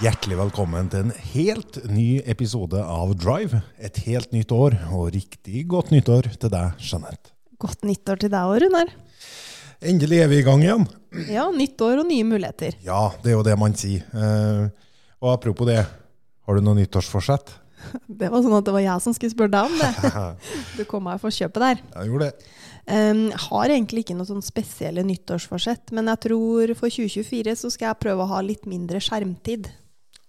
Hjertelig velkommen til en helt ny episode av Drive. Et helt nytt år, og riktig godt nyttår til deg, Jeanette. Godt nyttår til deg òg, Runar. Endelig er vi i gang igjen. Ja, nytt år og nye muligheter. Ja, det er jo det man sier. Eh, og apropos det, har du noe nyttårsforsett? Det var sånn at det var jeg som skulle spørre deg om det. Du kom meg for kjøpet der. Jeg gjorde det. Um, har egentlig ikke noe sånn spesielle nyttårsforsett, men jeg tror for 2024 så skal jeg prøve å ha litt mindre skjermtid.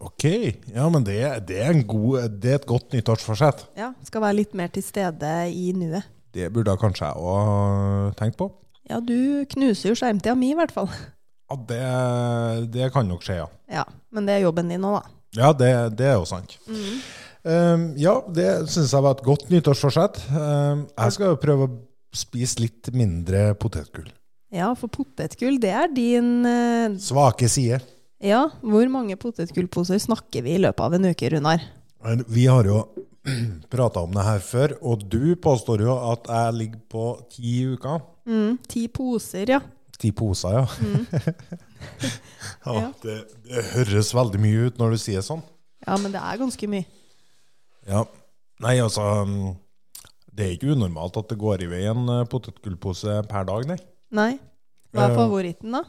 Ok, ja, men det, det, er, en god, det er et godt nyttårsforsett. Ja, Skal være litt mer til stede i nuet. Det burde kanskje jeg òg tenkt på. Ja, du knuser jo skjermtida mi, i hvert fall. Ja, det, det kan nok skje, ja. Ja, Men det er jobben din òg, da. Ja, det, det er jo sant. Um, ja, det syns jeg var et godt nyttårsforsett. Um, jeg skal jo prøve å spise litt mindre potetgull. Ja, for potetgull, det er din uh... Svake side. Ja, hvor mange potetgullposer snakker vi i løpet av en uke, Runar? Vi har jo prata om det her før, og du påstår jo at jeg ligger på ti uker. Mm, ti poser, ja. Ti poser, ja. Mm. Ja. det, det høres veldig mye ut når du sier sånn. Ja, men det er ganske mye. Ja. Nei, altså mm, Det er ikke unormalt at det går i vei en eh, potetgullpose per dag, nei. Nei. Hva er Eh. favoritten, da?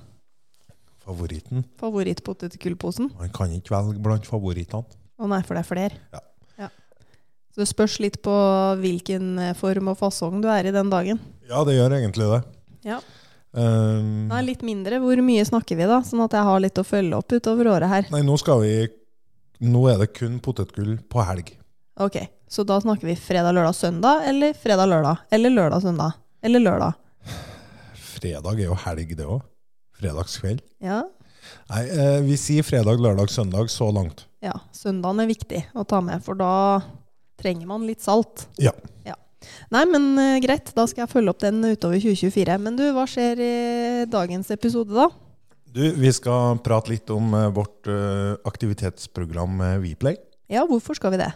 Favoritten? Favorittpotetgullposen? Man kan ikke velge blant favorittene. Å nei, for det er flere. Ja. Ja. Så det spørs litt på hvilken eh, form og fasong du er i den dagen. Ja, det gjør egentlig det. Ja. Um, Nei, litt mindre. Hvor mye snakker vi, da? Sånn at jeg har litt å følge opp utover året her. nei, nå skal vi Nå er det kun potetgull på helg. Ok, så da snakker vi fredag, lørdag, søndag, eller fredag, lørdag? Eller lørdag, søndag? Eller lørdag? Fredag er jo helg, det òg. Fredagskveld. Ja. Nei, eh, vi sier fredag, lørdag, søndag så langt. ja. Søndagen er viktig å ta med, for da trenger man litt salt. Ja. ja. Nei, men eh, greit. Da skal jeg følge opp den utover 2024. Men du, hva skjer i dagens episode, da? Du, vi skal prate litt om eh, vårt aktivitetsprogram WePlay. Ja, hvorfor skal vi det?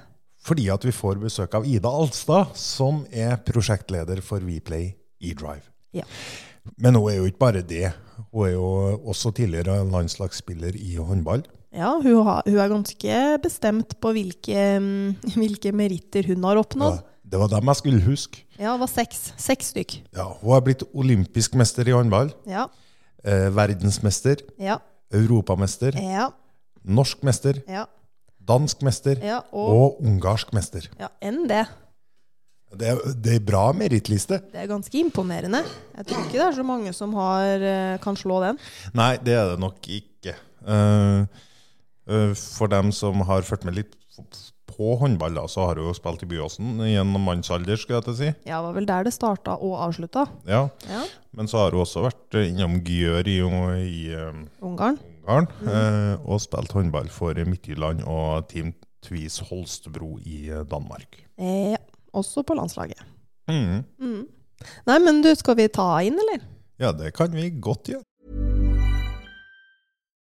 Fordi at vi får besøk av Ida Alstad, som er prosjektleder for WePlay eDrive. Ja. Men hun er jo ikke bare det. Hun er jo også tidligere landslagsspiller i håndball. Ja, hun, har, hun er ganske bestemt på hvilke, mm, hvilke meritter hun har oppnådd. Ja, det var dem jeg skulle huske. Ja, det var seks. Seks stykk. Ja, hun har blitt olympisk mester i håndball, Ja, eh, verdensmester, ja, europamester, ja, norsk mester, ja. dansk mester ja og, og ungarsk mester. ja, enn det. Det er, det er bra merittliste. Det er ganske imponerende. Jeg tror ikke det er så mange som har, eh, kan slå den. Nei, det er det nok ikke. Eh, eh, for dem som har fulgt med litt på håndball, da, så har hun jo spilt i Byåsen i en mannsalder, skulle jeg til å si. Ja, det var vel der det starta og avslutta. Ja. Ja. Men så har hun også vært innom Gjør i, i eh, Ungarn. mm. og spilt håndball for Midtjylland og Team Tvis Holstebro i Danmark. Ja, også på landslaget. Mm. Mm. Nei, men du, skal vi ta inn, eller? Ja, det kan vi godt gjøre.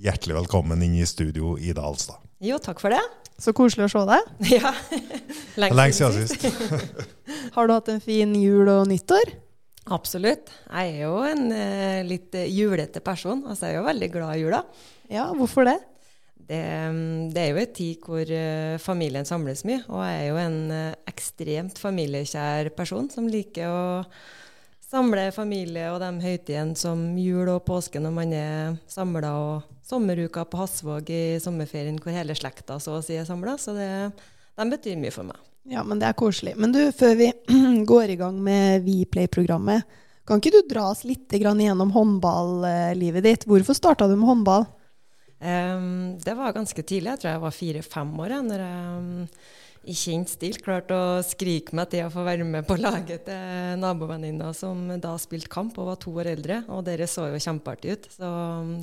Hjertelig velkommen inn i studio, Ida Alstad. Jo, takk for det. Så koselig å se deg. Ja. Lenge siden sist. Har du hatt en fin jul og nyttår? Absolutt. Jeg er jo en eh, litt eh, julete person. Altså, jeg er jo veldig glad i jula. Ja, hvorfor det? Det, mm, det er jo en tid hvor uh, familien samles mye, og jeg er jo en uh, ekstremt familiekjær person som liker å samle familie og de høytidene som jul og påske når man er samla, og sommeruka på Hasvåg i sommerferien hvor hele slekta så å si er samla. Så det, de betyr mye for meg. Ja, men det er koselig. Men du, før vi går i gang med WePlay-programmet, kan ikke du dra oss litt gjennom håndballivet ditt? Hvorfor starta du med håndball? Um, det var ganske tidlig. Jeg tror jeg var fire-fem år når jeg i kjent stil klarte å skrike meg til å få være med på laget til nabovenninna som da spilte kamp og var to år eldre. Og dere så jo kjempeartig ut, så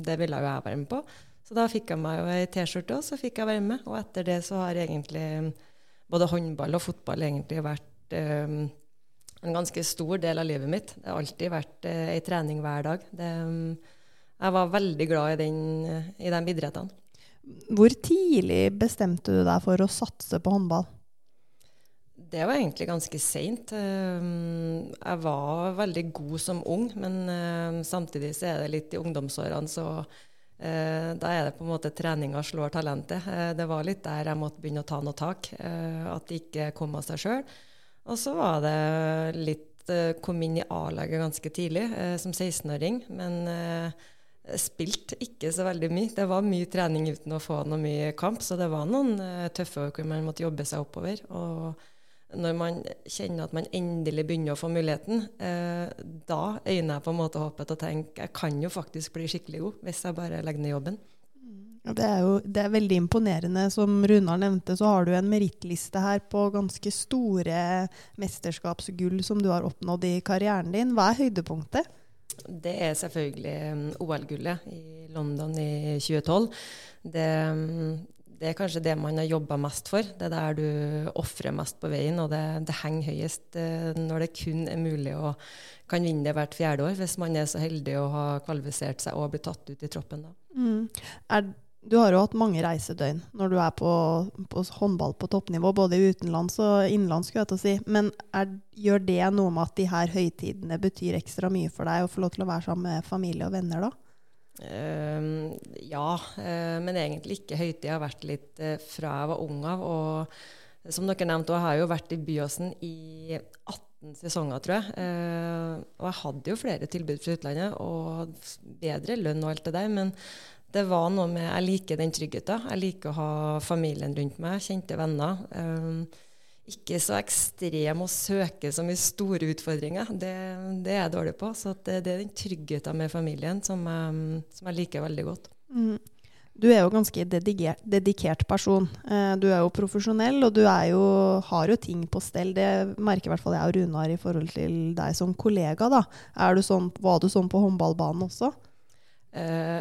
det ville jo jeg være med på. Så da fikk jeg meg jo ei T-skjorte, og så fikk jeg være med. Og etter det så har egentlig både håndball og fotball egentlig vært eh, en ganske stor del av livet mitt. Det har alltid vært ei trening hver dag. Det, um, jeg var veldig glad i, den, uh, i de idrettene. Hvor tidlig bestemte du deg for å satse på håndball? Det var egentlig ganske seint. Jeg var veldig god som ung, men eh, samtidig så er det litt i ungdomsårene, så eh, da er det på en måte treninga slår talentet. Eh, det var litt der jeg måtte begynne å ta noe tak, at det ikke kom av seg sjøl. Og så var det litt Kom inn i A-laget ganske tidlig, som 16-åring, men spilte ikke så veldig mye. Det var mye trening uten å få noe mye kamp, så det var noen tøffe år hvor man måtte jobbe seg oppover. og når man kjenner at man endelig begynner å få muligheten, eh, da øyner jeg på en måte håpet og tenker jeg kan jo faktisk bli skikkelig god hvis jeg bare legger ned jobben. Det er jo det er veldig imponerende. Som Runar nevnte, så har du en merittliste her på ganske store mesterskapsgull som du har oppnådd i karrieren din. Hva er høydepunktet? Det er selvfølgelig um, OL-gullet i London i 2012. Det, um, det er kanskje det man har jobba mest for. Det er der du ofrer mest på veien, og det, det henger høyest uh, når det kun er mulig å kan vinne det hvert fjerde år, hvis man er så heldig å ha kvalifisert seg og bli tatt ut i troppen da. Mm. Er, du har jo hatt mange reisedøgn når du er på, på håndball på toppnivå, både utenlands og innenlands, skulle jeg til å si. Men er, gjør det noe med at de her høytidene betyr ekstra mye for deg, å få lov til å være sammen med familie og venner da? Uh, ja, uh, men egentlig ikke. Høytid har vært litt uh, fra jeg var ung av. Og som dere nevnte, jeg har jo vært i Byåsen i 18 sesonger, tror jeg. og jeg hadde jo flere tilbud fra utlandet, og bedre lønn og alt det der. Men det var noe med Jeg liker den tryggheten. Jeg liker å ha familien rundt meg, kjente venner. ikke så ekstrem å søke så mye store utfordringer. Det, det er jeg dårlig på. Så det, det, er den tryggheten med familien som jeg, som jeg liker veldig godt. Mm. Du er jo ganske dedikert, dedikert person. Eh, du er jo profesjonell, og du jo, har jo ting på stell. Det merker i hvert fall jeg og Runar i forhold til deg som kollega. da. Du sånn, var du sånn på håndballbanen også? Uh,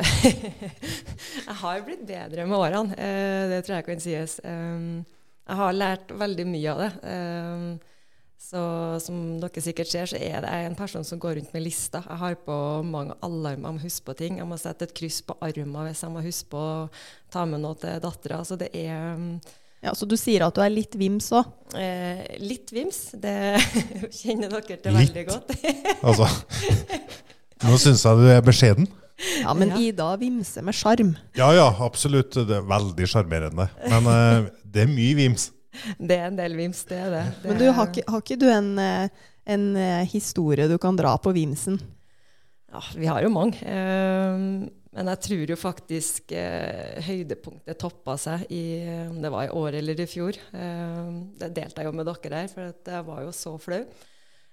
jeg har blitt bedre med årene, uh, det tror jeg kan sies. Um, jeg har lært veldig mye av det. Um, Så som dere sikkert ser, så er det en person som går rundt med lista. Jeg har på mange alarmer om å huske på ting. Jeg må sette et kryss på armen hvis jeg må huske på å ta med noe til dattera. Så det er mm, Ja, Så du sier at du er litt vims òg? eh, litt vims. Det kjenner dere til veldig godt. Altså, nå syns jeg du er beskjeden. Ja, men Ja. Ida vimser med sjarm. Ja ja, absolutt. Det er veldig sjarmerende. Men uh, det er mye vims. Det er en del vims, det er det. det Men du, har ikke, har ikke du en, eh, en eh, historie du kan dra på vimsen? Ja, vi har jo mange. Eh, men jeg tror jo faktisk høydepunktet toppa seg i om det var i år eller i fjor. Eh, det delte jeg jo med dere her, for at jeg var jo så flau.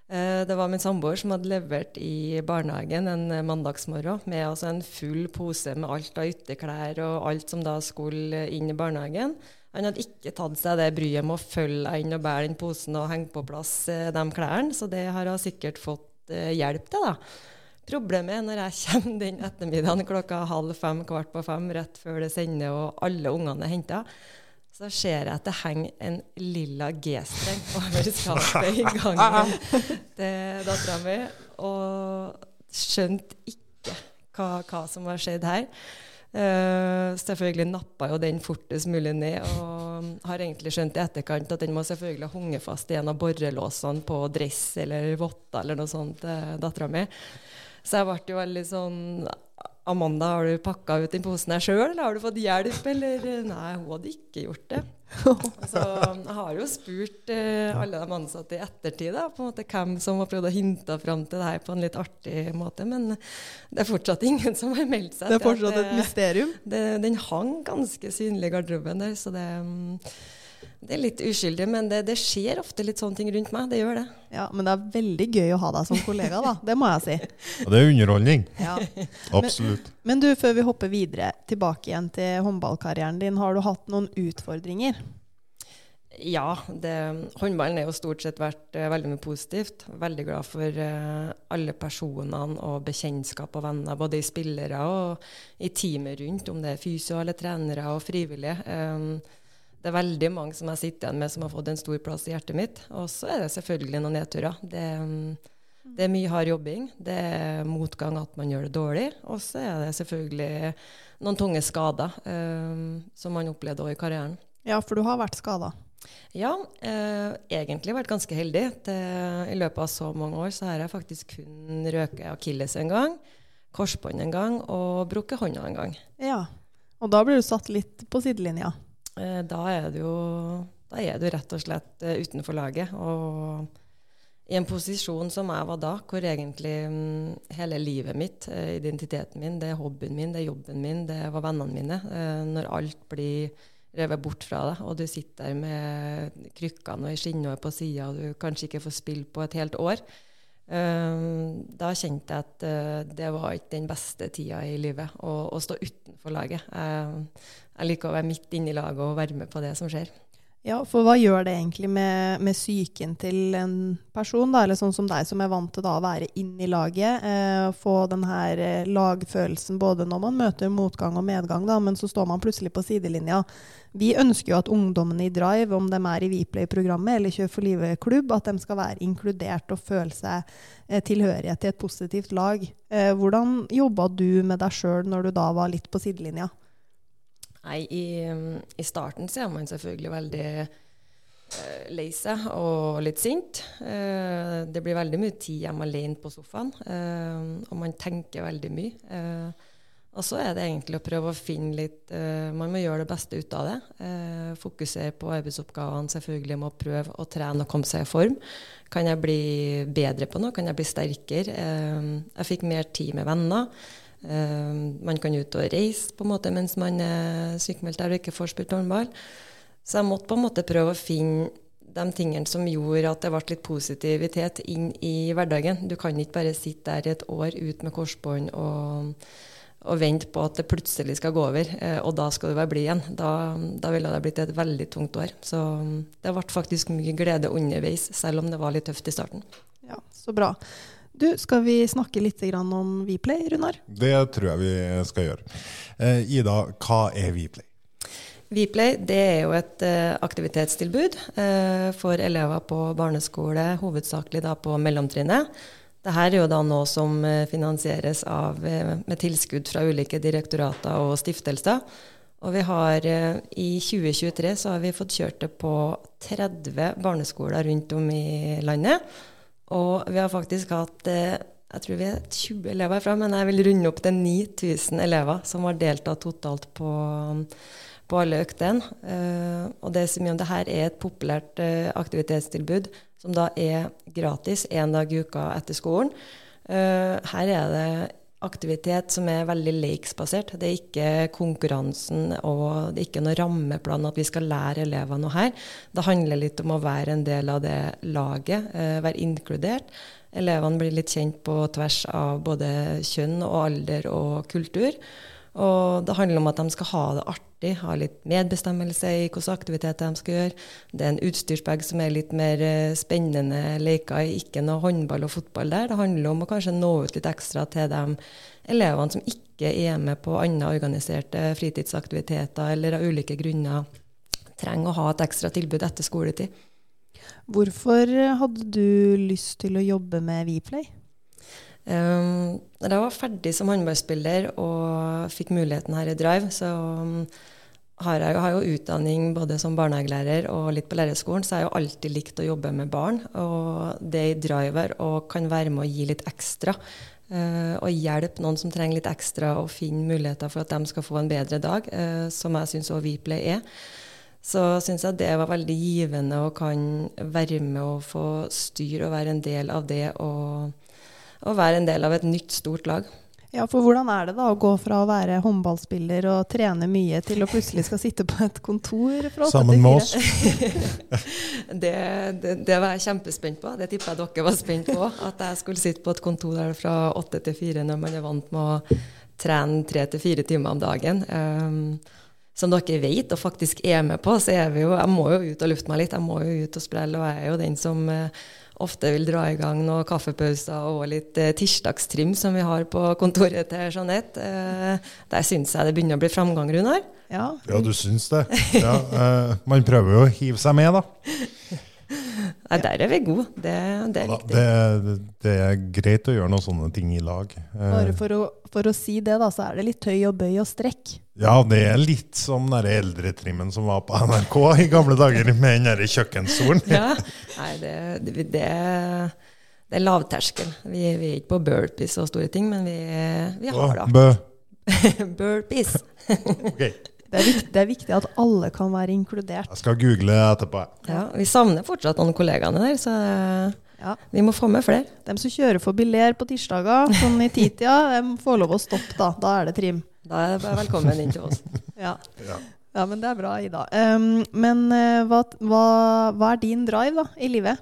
Eh, det var min samboer som hadde levert i barnehagen en eh, mandagsmorgen med altså en full pose med alt av ytterklær og alt som da skulle inn i barnehagen. Han hadde ikke tatt seg det bryet med å følge inn og bære den posen og henge på plass eh, de klærne, så det har hun sikkert fått hjelp til, da. Problemet er når jeg kommer den ettermiddagen klokka halv fem, kvart på fem, rett før det sender og alle ungene er henta, så ser jeg at det henger en lilla G-streng over skapet i gangen til dattera mi, og skjønte ikke hva, hva som har skjedd her. Uh, selvfølgelig nappa jo den fortest mulig ned, og har egentlig skjønt i etterkant at den må selvfølgelig ha hunget fast i en av borrelåsene på dress eller votter eller noe sånt til dattera mi. Så jeg ble jo veldig sånn Amanda, har du pakka ut den posen her sjøl, eller har du fått hjelp, eller Nei, hun hadde ikke gjort det. Så jeg har jo spurt eh, alle de ansatte i ettertid da, på en måte hvem som har prøvd å hinte fram til det her på en litt artig måte, men det er fortsatt ingen som har meldt seg. Det er fortsatt at fortsatt et mysterium. det, den hang ganske synlig i garderoben der, så det, mm, det er litt uskyldig. Men det, det skjer ofte litt sånne ting rundt meg. Det gjør det. Ja, Men det er veldig gøy å ha deg som kollega, da. Det må jeg si. Og det er underholdning. Ja. Absolutt. Men du, før vi hopper videre tilbake igjen til håndballkarrieren din, har du hatt noen utfordringer? Ja, det, håndballen har jo stort sett vært uh, veldig mye positivt. Veldig glad for uh, alle personene og bekjentskap og venner, både i spillere og i teamet rundt, om det er fysio eller trenere og frivillige. Um, det er veldig mange som jeg sitter igjen med som har fått en stor plass i hjertet mitt. Og så er det selvfølgelig noen nedturer. Det, um, det er mye hard jobbing. Det er motgang at man gjør det dårlig. Og så er det selvfølgelig noen tunge skader um, som man opplevde også i karrieren. Ja, for du har vært skada. Ja, eh, egentlig vært ganske heldig. Det, I løpet av så mange år så har jeg faktisk kun røket akilles en gang, korsbånd en gang og brukket hånda en gang. Ja. Og da blir du satt litt på sidelinja. Eh, da er du jo da er du rett og slett eh, utenfor laget. Og i en posisjon som jeg var da, hvor egentlig mm, hele livet mitt, eh, identiteten min, det er hobbyen min, det er jobben min, det var vennene mine. Når alt blir revet bort fra deg, og du sitter der med krykkene og ei skinnår på sida, og du kanskje ikke får spille på et helt år. Da kjente jeg at det var ikke den beste tida i livet å, å stå utenfor laget. Jeg, jeg liker å være midt inne i laget og være med på det som skjer. Ja, for hva gjør det egentlig med, med psyken til en person, da, eller sånn som deg, som er vant til da å være inn i laget, eh, få den her eh, lagfølelsen både når man møter motgang og medgang, da, men så står man plutselig på sidelinja. Vi ønsker jo at ungdommene i Drive, om de er i Viplay-programmet eller Kjør for livet-klubb, at de skal være inkludert og føle seg eh, tilhørighet til et positivt lag. Eh, hvordan jobba du med deg sjøl når du da var litt på sidelinja? Nei, i, i starten så er man selvfølgelig veldig eh, lei seg og litt sint. Eh, det blir veldig mye tid hjemme alene på sofaen, eh, og man tenker veldig mye. Eh, og så er det egentlig å prøve å finne litt eh, Man må gjøre det beste ut av det. Eh, fokusere på arbeidsoppgavene, selvfølgelig må prøve å trene og komme seg i form. Kan jeg bli bedre på noe? Kan jeg bli sterkere? Jeg fikk mer tid med venner. Uh, man kan ut og reise på en måte mens man er sykemeldt der og ikke får spilt håndball. Så jeg måtte på en måte prøve å finne de tingene som gjorde at det ble litt positivitet inn i hverdagen. Du kan ikke bare sitte der i et år ut med korsbånd og, og vente på at det plutselig skal gå over, uh, og da skal du være blid igjen. Da, da ville det blitt et veldig tungt år. Så det ble faktisk mye glede underveis, selv om det var litt tøft i starten. Ja, så bra. Du, skal vi snakke litt om Viplay, Runar? Det tror jeg vi skal gjøre. Eh, Ida, hva er Viplay? Viplay det er jo et eh, aktivitetstilbud eh, for elever på barneskole, hovedsakelig da på mellomtrinnet. Dette er jo da noe som finansieres av, med tilskudd fra ulike direktorater og stiftelser. Og vi har i 2023 så har vi fått kjørt det på 30 barneskoler rundt om i landet. Og vi har faktisk hatt eh, jeg tror vi er 20 elever herfra, men jeg vil runde opp til 9000 elever som har deltatt totalt på, på alle øktene. Uh, og det som gjør det her er et populært uh, aktivitetstilbud som da er gratis én dag i uka etter skolen. Her er det aktivitet som er veldig lekesbasert. Det er ikke konkurransen og det er ikke noen rammeplan at vi skal lære elever noe her. Det handler litt om å være en del av det laget, være inkludert. Elevene blir litt kjent på tvers av både kjønn og alder og kultur. Og det handler om at de skal ha det artig, ha litt medbestemmelse i hvilke aktiviteter de skal gjøre. Det er en utstyrsbag som er litt mer eh, spennende leker, ikke noe håndball og fotball der. Det handler om å kanskje nå ut litt ekstra til de elevene som ikke er med på andre organiserte fritidsaktiviteter eller av ulike grunner trenger å ha et ekstra tilbud etter skoletid. Hvorfor hadde du lyst til å jobbe med Viplay? Um, jeg var ferdig som håndballspiller og fikk muligheten her i Drive, så um, har jeg jo, har jo utdanning både som barnehagelærer og litt på lærerskolen, så jeg har jo alltid likt å jobbe med barn. Og det i Driver og kan være med å gi litt ekstra. Uh, og hjelpe noen som trenger litt ekstra, og finne muligheter for at de skal få en bedre dag, uh, som jeg syns òg Viplay er så syns jeg det var veldig givende å kan være med og få styre og være en del av det og, og, være en del av et nytt, stort lag. Ja, for hvordan er det da å gå fra å være håndballspiller og trene mye, til å plutselig skal sitte på et kontor fra 8 Sammen med oss. det, det, det, var jeg kjempespent på. Det tipper jeg dere var spent på. At jeg skulle sitte på et kontor der fra åtte til fire når man er vant med å trene tre til fire timer om dagen. Um, som dere vet og faktisk er med på, så er vi jo Jeg må jo ut og lufte meg litt. Jeg må jo ut og sprelle, og jeg er jo den som eh, ofte vil dra i gang noen kaffepauser og litt eh, tirsdagstrim som vi har på kontoret til Jeanette. Eh, der syns jeg det begynner å bli framgang, Runar. Ja, ja du syns det. Ja, eh, man prøver jo å hive seg med, da. Nei, der er vi gode. Det, det er Ja, det, det er greit å gjøre noen sånne ting i lag. Eh, Bare for å, for å si det, da, så er det litt tøy og bøy og strekk. Ja, det er litt som den eldretrimmen som var på NRK i gamle dager, med den derre kjøkkenstolen. Ja. Nei, det, det, det, det er lavterskel. Vi, vi er ikke på burpees og store ting, men vi, vi har det Bø. burpees. Ok, Det er, viktig, det er viktig at alle kan være inkludert. jeg skal google etterpå. Ja, vi savner fortsatt noen kollegaene der, så Ja. vi må få med flere. De som kjører forbi Ler på tirsdager, sånn i titida, de får lov å stoppe, da. Da er det trim. Da er det bare velkommen inn til oss. Ja. Ja. ja, men det er bra, Ida. Um, men eh, hva, hva, hva er din drive da, i livet?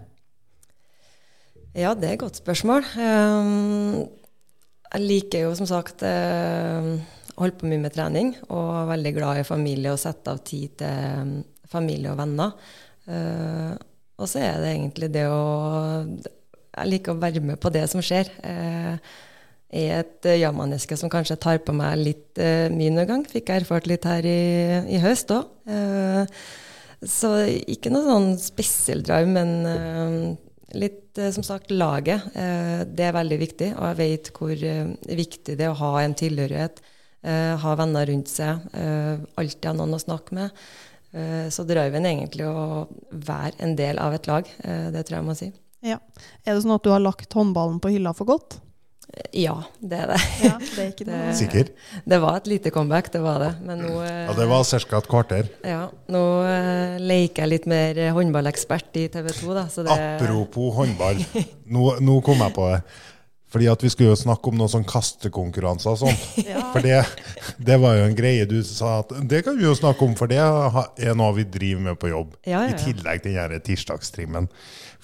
Ja, det er et godt spørsmål. Um, jeg liker jo som sagt å holde på mye med trening, og er veldig glad i familie og sette av tid til um, familie og venner. Uh, og så er det egentlig det å Jeg liker å være med på det som skjer. Jeg er et ja-menneske som kanskje tar på meg litt mye noen gang. Fikk jeg erfart litt her i, i høst òg. så ikke noe sånn spesiell drive, men litt, eh, som sagt, laget. Eh, det er veldig viktig, og jeg vet hvor eh, viktig det er å ha en tilhørighet. ha venner rundt seg. alltid ha noen å snakke med. Så driven er egentlig å være en del av et lag. det tror jeg må si. Ja. Er det sånn at du har lagt håndballen på hylla for godt? Eh, Ja, det er det. Ja, det er ikke Det- Sikker? Det var et lite comeback, det var det. Men nå, eh, Ja, det var ca. et kvarter. ja, nå uh, leker jeg litt mer eh, håndballekspert i TV 2, da. Så det, Apropos håndball. Nå, nå kom jeg på det. Fordi at vi skulle jo snakke om noen sånn kastekonkurranser og sånn. Ja. For det, det var jo en greie du sa at det kan vi jo snakke om, for det er noe vi driver med på jobb. Ja, ja, I tillegg til den tirsdagstrimmen.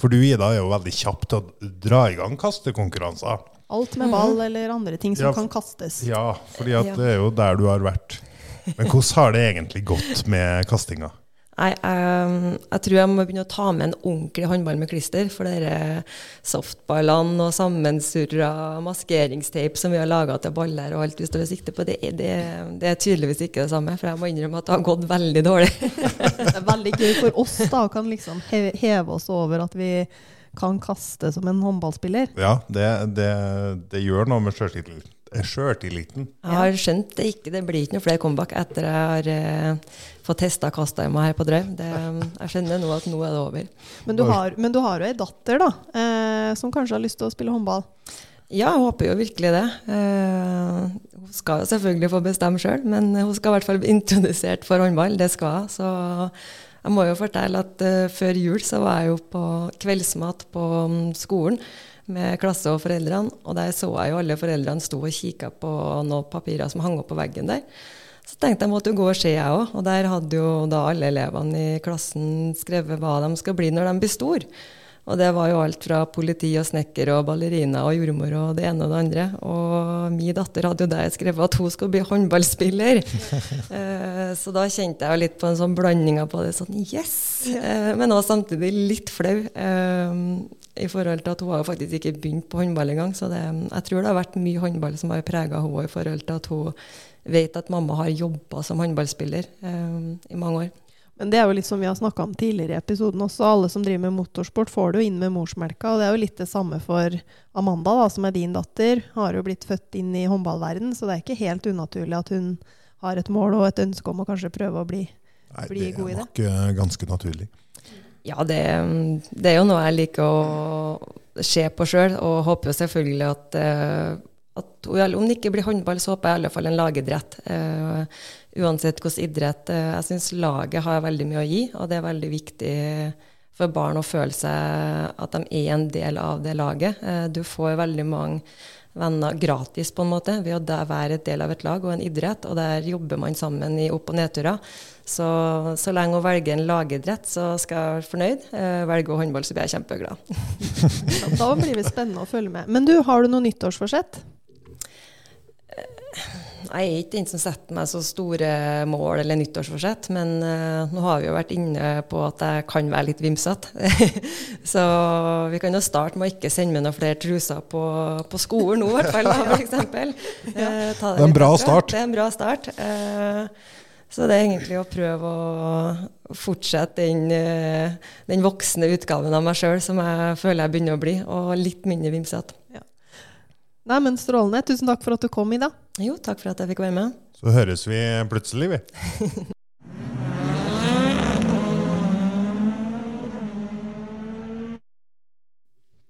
For du Ida er jo veldig kjapp til å dra i gang kastekonkurranser. Alt med ball eller andre ting som Ja. kan kastes. Ja, fordi Ja. det er jo der du har vært. Men hvordan har det egentlig gått med kastinga? Nei, jeg, jeg tror jeg må begynne å ta med en ordentlig håndball med klister. For dere softballene og sammensurra maskeringsteip som vi har laga til baller og alt vi står og sikter på, det, det, det, er tydeligvis ikke det samme. For jeg må innrømme at det har gått veldig dårlig. det er veldig gøy for oss da, å kan liksom heve oss over at vi kan kaste som en håndballspiller. Ja, det, det, det gjør noe med sjøltilliten sjøltilliten. Jeg har skjønt det ikke. Det blir ikke noe flere comeback etter jeg har eh, fått testa kasta i meg her på Drøy. jeg skjønner nå at nå er det over. Men du har, men du har jo ei datter da, eh, som kanskje har lyst til å spille håndball? Ja, jeg håper jo virkelig det. Eh, hun skal jo selvfølgelig få bestemme sjøl, men hun skal i hvert fall bli introdusert for håndball. Det skal hun. Så jeg må jo fortelle at uh, før jul så var jeg jo på kveldsmat på um, skolen med klasse og foreldrene. Og der så jeg jo alle foreldrene sto og kikka på noen papirer som hang opp på veggen der. Så tenkte jeg måtte gå og se, jeg òg. Og der hadde jo da alle elevene i klassen skrevet hva de skal bli når de blir store. Og det var jo alt fra politi og snekker og ballerina og jordmor og det ene og det andre. Og min datter hadde jo der skrevet at hun skulle bli håndballspiller. eh, så da kjente jeg jo litt på en sånn blanding av det sånn yes, eh, men også samtidig litt flau. Eh, i forhold til at hun har faktisk ikke begynt på håndball engang. Så det, jeg tror det har vært mye håndball som har prega henne i forhold til at hun vet at mamma har jobba som håndballspiller eh, i mange år. Men det er jo litt som vi har snakka om tidligere i episoden også. Alle som driver med motorsport, får det jo inn med morsmelka. Og det er jo litt det samme for Amanda, da, som er din datter. Har jo blitt født inn i håndballverden, så det er ikke helt unaturlig at hun har et mål og et ønske om å kanskje prøve å bli, Nei, bli god i det. Det er nok ganske naturlig. Ja, det, det, er jo noe jeg liker å se på sjøl, og håper jo selvfølgelig at, eh, at om det ikke blir håndball, så håper jeg i alle fall en lagidrett. Uansett hvilken idrett. Uh, jeg syns laget har veldig mye å gi, og det er veldig viktig for barn å føle seg at de er en del av det laget. Uh, du får veldig mange venner gratis, på en måte, ved å være et del av et lag og en idrett. Og der jobber man sammen i opp- og nedturer. Så så lenge hun velger en lagidrett, så skal jeg være fornøyd. Eh, velger hun håndball, så blir jeg kjempeglad. da blir det spennende å følge med. Men du, har du noe nyttårsforsett? Jeg er ikke den som setter meg så store mål eller nyttårsforsett, men uh, nå har vi jo vært inne på at jeg kan være litt vimsete. så vi kan jo starte med å ikke sende meg noen flere truser på, på skolen nå, i hvert fall. For eksempel. uh, det, er en bra start. Det er en bra start. Uh, så det er egentlig å prøve å fortsette den, den voksne utgaven av meg sjøl som jeg føler jeg begynner å bli, og litt mindre vimsete. Nei, men Strålende. Tusen takk for at du kom Ida. Jo, takk for at jeg fikk være med. Så høres vi plutselig, vi.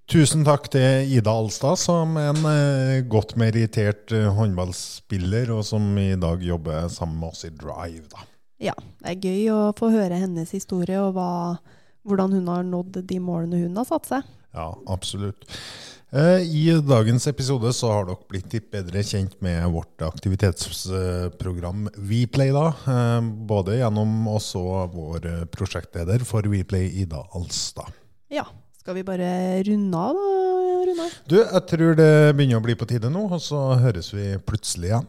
Tusen takk til Ida Alstad, som er en eh, godt merittert eh, håndballspiller, og som i dag jobber sammen med oss i Drive. Da. Ja, det er gøy å få høre hennes historie, og hva, hvordan hun har nådd de målene hun har satt seg. Ja, absolutt. Eh, I dagens episode så har dere blitt litt bedre kjent med vårt aktivitetsprogram WePlay. da, eh, Både gjennom oss og vår prosjektleder for WePlay, Ida Alstad. Ja. Skal vi bare runde av, da, Runar? Du, jeg tror det begynner å bli på tide nå, og så høres vi plutselig igjen.